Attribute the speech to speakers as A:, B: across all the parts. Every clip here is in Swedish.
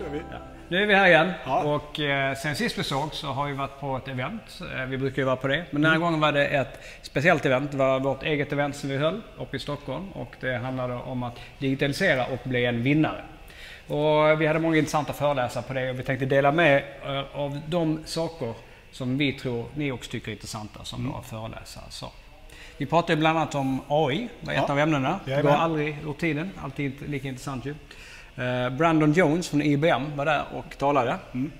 A: kör vi.
B: Ja. Nu är vi här igen
A: Ja.
B: och eh, sen sist vi såg så har vi varit på ett event. Eh, vi brukar ju vara på det. Men den här gången var det ett speciellt event. Det var vårt eget event som vi höll uppe i Stockholm och det handlade om att digitalisera och bli en vinnare. Och vi hade många intressanta föreläsare på det och vi tänkte dela med eh, av de saker som vi tror ni också tycker är intressanta som våra föreläsare sa. Vi pratade bland annat om AI, var ett
A: Ja.
B: av ämnena. Det går aldrig ur tiden, alltid lika intressant ju. Eh, Brandon Jones från IBM var där och talade. Mm.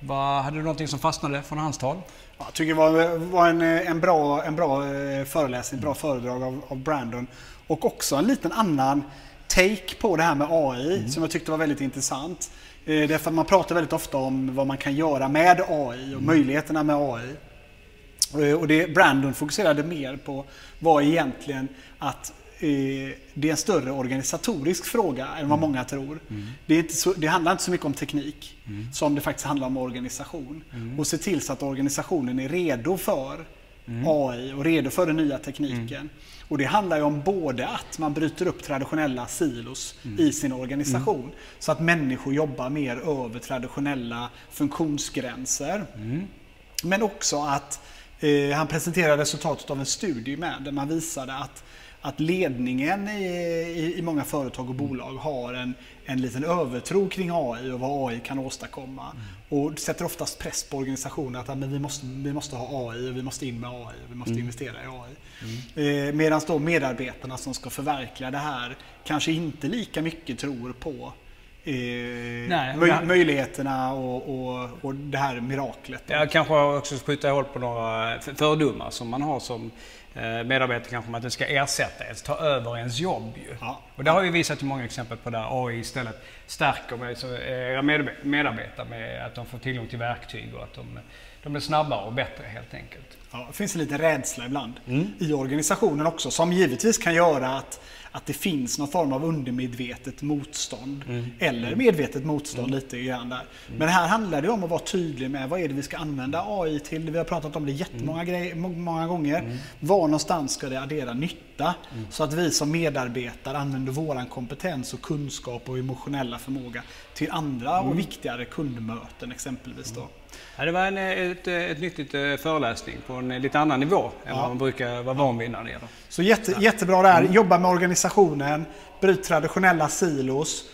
B: Vad, hade du någonting som fastnade från hans tal?
A: Ja, Jag tycker det var, var en, en bra, en bra eh, föreläsning, bra föredrag av, av Brandon. Och också en liten annan take på det här med AI som jag tyckte var väldigt intressant. Eh, Därför att man pratar väldigt ofta om vad man kan göra med AI och möjligheterna med AI. Eh, Och det Brandon fokuserade mer på var egentligen att eh, det är en större organisatorisk fråga än vad många tror. Det, är inte så, det handlar inte så mycket om teknik som det faktiskt handlar om organisation. Och se till så att organisationen är redo för AI och redo för den nya tekniken. Och det handlar ju om både att man bryter upp traditionella silos i sin organisation så att människor jobbar mer över traditionella funktionsgränser. Men också att eh, han presenterade resultatet av en studie med där man visade att, att ledningen i, i, i många företag och bolag har en, en liten övertro kring AI och vad AI kan åstadkomma. Och sätter oftast press på organisationen att men vi, måste, vi måste ha AI och vi måste in med AI och vi måste investera i AI. Eh, Medan då medarbetarna som ska förverkliga det här kanske inte lika mycket tror på eh,
B: Nej,
A: möj-
B: det-
A: möjligheterna och, och, och det här miraklet.
B: Jag kanske också skjuta hål på några fördomar som man har som eh, medarbetare kanske om att det ska ersätta ens, ta över ens jobb ju.
A: Ja.
B: Och det har vi visat många exempel på där AI istället stärker med, eh, era medbe- medarbetare med att de får tillgång till verktyg och att de, de blir snabbare och bättre helt enkelt.
A: Ja, det finns en liten rädsla ibland i organisationen också som givetvis kan göra att, att det finns någon form av undermedvetet motstånd. Eller medvetet motstånd lite grann där. Men här handlar det om att vara tydlig med vad är det vi ska använda AI till. Vi har pratat om det jättemånga grej, må- många gånger. Var någonstans ska det addera nytta? Så att vi som medarbetare använder våran kompetens och kunskap och emotionella förmåga till andra och viktigare kundmöten exempelvis. Då.
B: Ja, det var en, eh, ett, eh, ett nyttigt eh, föreläsning på en lite annan nivå än
A: Ja.
B: vad man brukar vara van vid när det gäller.
A: Så jätte, jättebra där. Jobba med organisationen, bryt traditionella silos.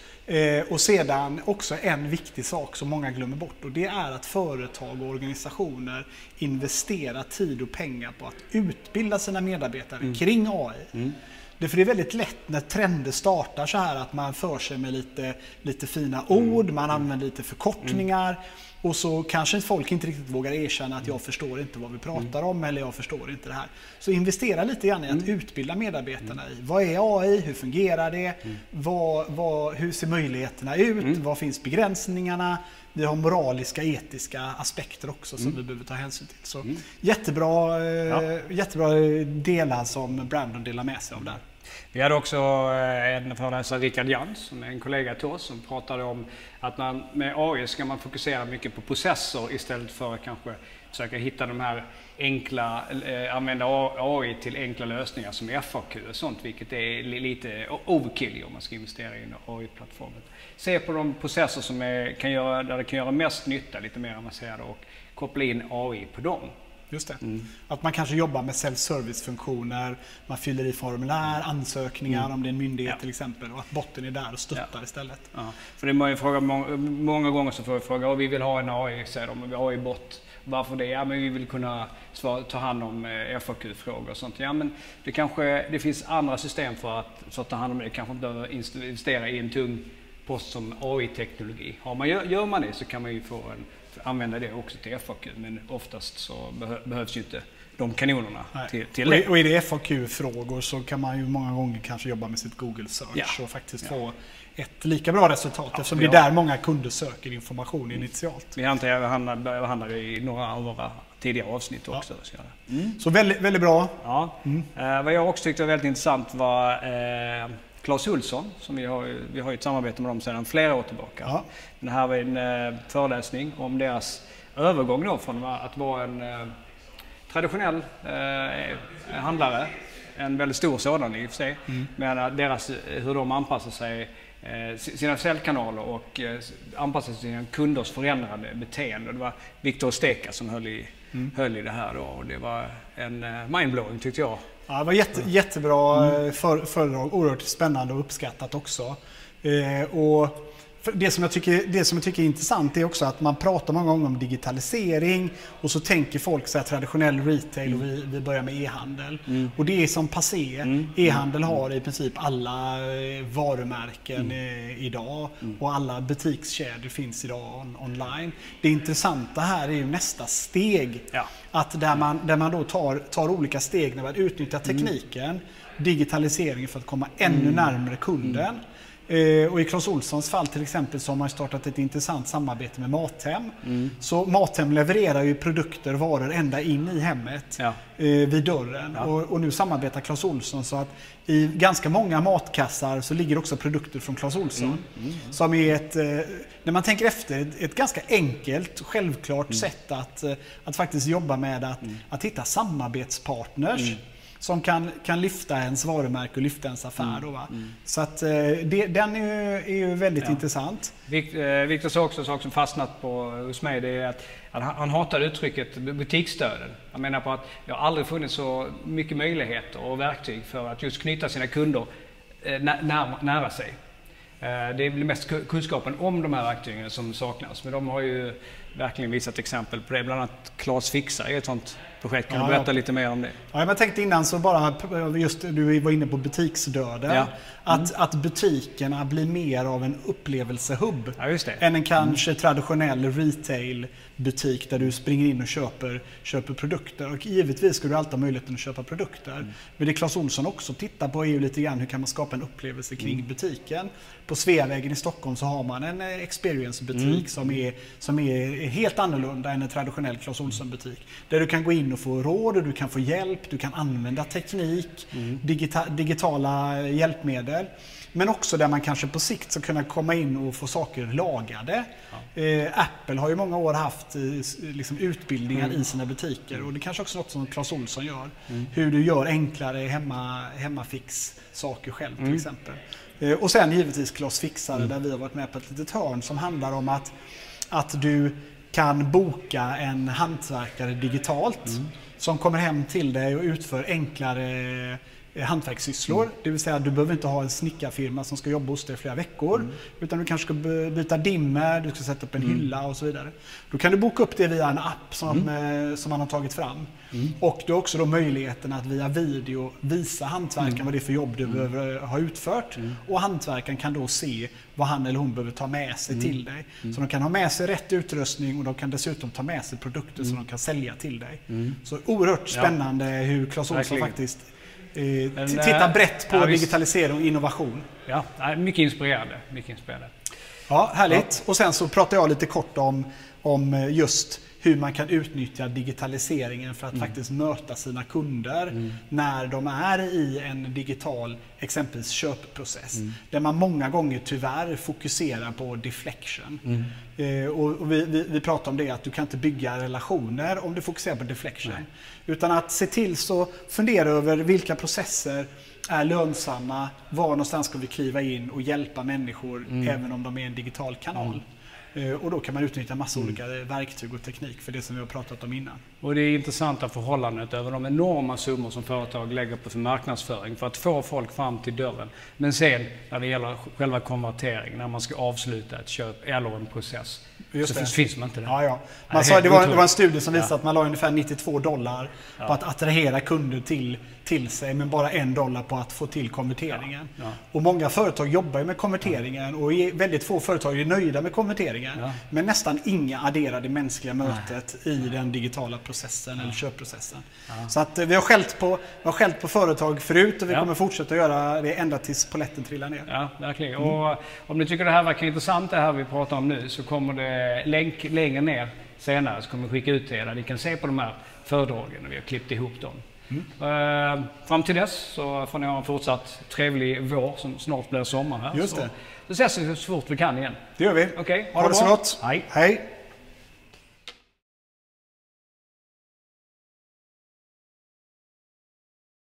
A: Och sedan också en viktig sak som många glömmer bort och det är att företag och organisationer investerar tid och pengar på att utbilda sina medarbetare kring AI. Därför det är väldigt lätt när trender startar så här att man för sig med lite, lite fina ord, man använder lite förkortningar och så kanske folk inte riktigt vågar erkänna att jag förstår inte vad vi pratar om eller jag förstår inte det här. Så investera lite grann i att utbilda medarbetarna i. Vad är AI, hur fungerar det, vad, vad, hur ser möjligheterna ut, vad finns begränsningarna, vi har moraliska, etiska aspekter också som vi behöver ta hänsyn till. Så jättebra, eh, jättebra delar som Brandon delar med sig av där.
B: Vi hade också eh, en föreläsare, Rickard Jans, som är en kollega till oss, som pratade om att man, med AI ska man fokusera mycket på processer istället för att kanske försöka hitta de här enkla, eh, använda AI till enkla lösningar som FAQ och sånt, vilket är lite overkill om man ska investera i en AI-plattform. Se på de processer som är, kan göra, där det kan göra mest nytta, lite mer avancerade och koppla in AI på dem.
A: Just det. Att man kanske jobbar med self-service-funktioner, man fyller i formulär, ansökningar om det är en myndighet
B: Ja.
A: till exempel och att botten är där och stöttar
B: Ja.
A: istället.
B: Ja, för det är många, fråga, många, många gånger så får vi fråga, "Ja, vi vill ha en AI, säger de, vi har AI-bot. Varför det? Ja, men vi vill kunna svara, ta hand om eh, FAQ-frågor och sånt. Ja, men det kanske det finns andra system för att, för att ta hand om det. Kanske inte behöver investera i en tung post som AI-teknologi. Har man, gör, gör man det så kan man ju få en, använda det också till FAQ, men oftast så behö, behövs ju inte de kanonerna
A: Nej.
B: till, till det.
A: och är det FAQ-frågor så kan man ju många gånger kanske jobba med sitt Google Search
B: Ja.
A: och faktiskt
B: Ja.
A: få ett lika bra resultat eftersom det är där många kunder söker information initialt.
B: Vi behandlar, behandlar i några av våra tidigare avsnitt också. Så det.
A: Så väldigt, väldigt bra.
B: Ja. Eh, vad jag också tyckte var väldigt intressant var eh, Claes Olsson, som vi har, vi har ett samarbete med dem sedan flera år tillbaka.
A: Ja.
B: Men här var en eh, föreläsning om deras övergång då från att vara en eh, traditionell eh, handlare, en väldigt stor sådan i och för sig, men att deras, hur de anpassar sig eh, sina säljkanaler och eh, anpassa sig till sina kunders förändrade beteende. Det var Viktor Steka som höll i, mm. höll i det här då och det var en eh, mindblowing tyckte jag.
A: Ja, det var jätte, jättebra mm. för, föredrag, oerhört spännande och uppskattat också. Eh, och det som, jag tycker, det som jag tycker är intressant är också att man pratar många gånger om digitalisering och så tänker folk så här traditionell retail och vi, vi börjar med e-handel. Mm. Och det är som passé. Mm. E-handel har i princip alla eh, varumärken mm. Eh, idag mm. och alla butikskedjor finns idag on, online. Det intressanta här är ju nästa steg. Ja. Att där man, där man då tar, tar olika steg när man utnyttjar mm. tekniken, digitaliseringen för att komma ännu mm. närmare kunden. Eh, och i Clas Olssons fall till exempel så har man startat ett intressant samarbete med Mathem. Mm. Så Mathem levererar ju produkter, varor ända in i hemmet ja. eh, vid dörren. Ja. Och, och, nu samarbetar Clas Olsson så att i ganska många matkassar så ligger också produkter från Clas Olsson. Mm. Mm. Som är ett, eh, när man tänker efter, ett, ganska enkelt, självklart mm. sätt att, eh, att faktiskt jobba med att, mm. att hitta samarbetspartners mm som kan, kan lyfta ens varumärke och lyfta ens affär. Mm. Då? Mm. Så att, eh, det, den är ju, är ju väldigt ja. intressant.
B: Eh, Viktor sa också en sak som fastnat på, hos mig. Det är att, att han hatar uttrycket butiksdöden. Han menar på att det har aldrig funnits så mycket möjligheter och verktyg för att just knyta sina kunder eh, nära, nära sig. Det är mest kunskapen om de här verktygen som saknas. Men de har ju verkligen visat exempel på det. Bland annat Klas Fixa är ett sånt projekt. Kan ja, du berätta ja. lite mer om det?
A: Ja, jag tänkte innan så bara, just du var inne på butiksdöden. Ja. Mm. Att, att butikerna blir mer av en upplevelsehubb. Än en kanske mm. traditionell retailbutik där du springer in och köper, köper produkter. Och givetvis ska du alltid ha möjligheten att köpa produkter. Mm. Men det Clas Ohlson också tittar på är ju lite grann hur kan man skapa en upplevelse kring mm. butiken. På Sveavägen i Stockholm så har man en eh, experience-butik mm. som, är, som är helt annorlunda än en traditionell Clas Ohlson-butik. Där du kan gå in och få råd, du kan få hjälp, du kan använda teknik, mm. digita digitala hjälpmedel. Men också där man kanske på sikt ska kunna komma in och få saker lagade. Ja. Eh, Apple har ju många år haft eh, liksom, utbildningar mm. i sina butiker och det kanske också är något som Clas Ohlson gör. Mm. Hur du gör enklare hemma, hemmafix-saker själv till mm. exempel. Eh, och sen givetvis Clas Fixare mm. där vi har varit med på ett litet hörn som handlar om att, att du kan boka en hantverkare digitalt mm. som kommer hem till dig och utför enklare hantverkssysslor. Mm. Det vill säga du behöver inte ha en snickarfirma som ska jobba hos dig i flera veckor. Mm. Utan du kanske ska byta dimmer, du ska sätta upp en mm. hylla och så vidare. Då kan du boka upp det via en app som, mm. Eh, som man har tagit fram. Mm. Och du har också då möjligheten att via video visa hantverkaren mm. vad det är för jobb du mm. behöver ha utfört. Och hantverkaren kan då se vad han eller hon behöver ta med sig till dig. Så de kan ha med sig rätt utrustning och de kan dessutom ta med sig produkter som de kan sälja till dig. Så oerhört spännande ja. hur Clas Ohlson faktiskt eh, Men, tittar eh, brett på ja, digitalisering och innovation.
B: Ja, mycket inspirerande. Mycket inspirerande.
A: Ja, härligt. Och sen så pratar jag lite kort om, om just hur man kan utnyttja digitaliseringen för att mm. faktiskt möta sina kunder mm. när de är i en digital, exempelvis köpprocess. Mm. Där man många gånger tyvärr fokuserar på deflection. Mm. Eh, och, vi, vi, vi, pratar om det att du kan inte bygga relationer om du fokuserar på deflection. Nej. Utan att se till så fundera över vilka processer är lönsamma, var någonstans ska vi kliva in och hjälpa människor mm. även om de är en digital kanal. Eh, och då kan man utnyttja massa mm. olika verktyg och teknik för det som vi har pratat om innan.
B: Och det är intressanta förhållandet över de enorma summor som företag lägger på för marknadsföring för att få folk fram till dörren. Men sen när det gäller själva konvertering, när man ska avsluta ett köp eller en process, Just så det. finns man inte där.
A: Ja, ja. Man sa, det, var, det var en studie som visade ja. att man la ungefär 92 dollar ja. på att attrahera kunder till, till sig, men bara en dollar på att få till konverteringen. Ja. Och många företag jobbar med konverteringen och väldigt få företag är nöjda med konverteringen. Men nästan inga adderar det mänskliga mötet Nej. i den digitala processen eller köpprocessen. Så att eh, vi har skällt på, vi har skällt på företag förut och vi kommer fortsätta göra det ända tills poletten trillar ner.
B: Ja, verkligen. Mm. Och om ni tycker det här verkar intressant det här vi pratar om nu så kommer det Eh, länk längre ner senare så kommer vi skicka ut till er där ni kan se på de här föredragen och vi har klippt ihop dem. Mm. Uh, fram till dess så får ni ha en fortsatt trevlig vår som snart blir sommar här.
A: Just det. Så,
B: så ses vi så fort vi kan igen.
A: Det gör vi.
B: Okay,
A: ha, ha det så gott.
B: Hej.
A: Hej.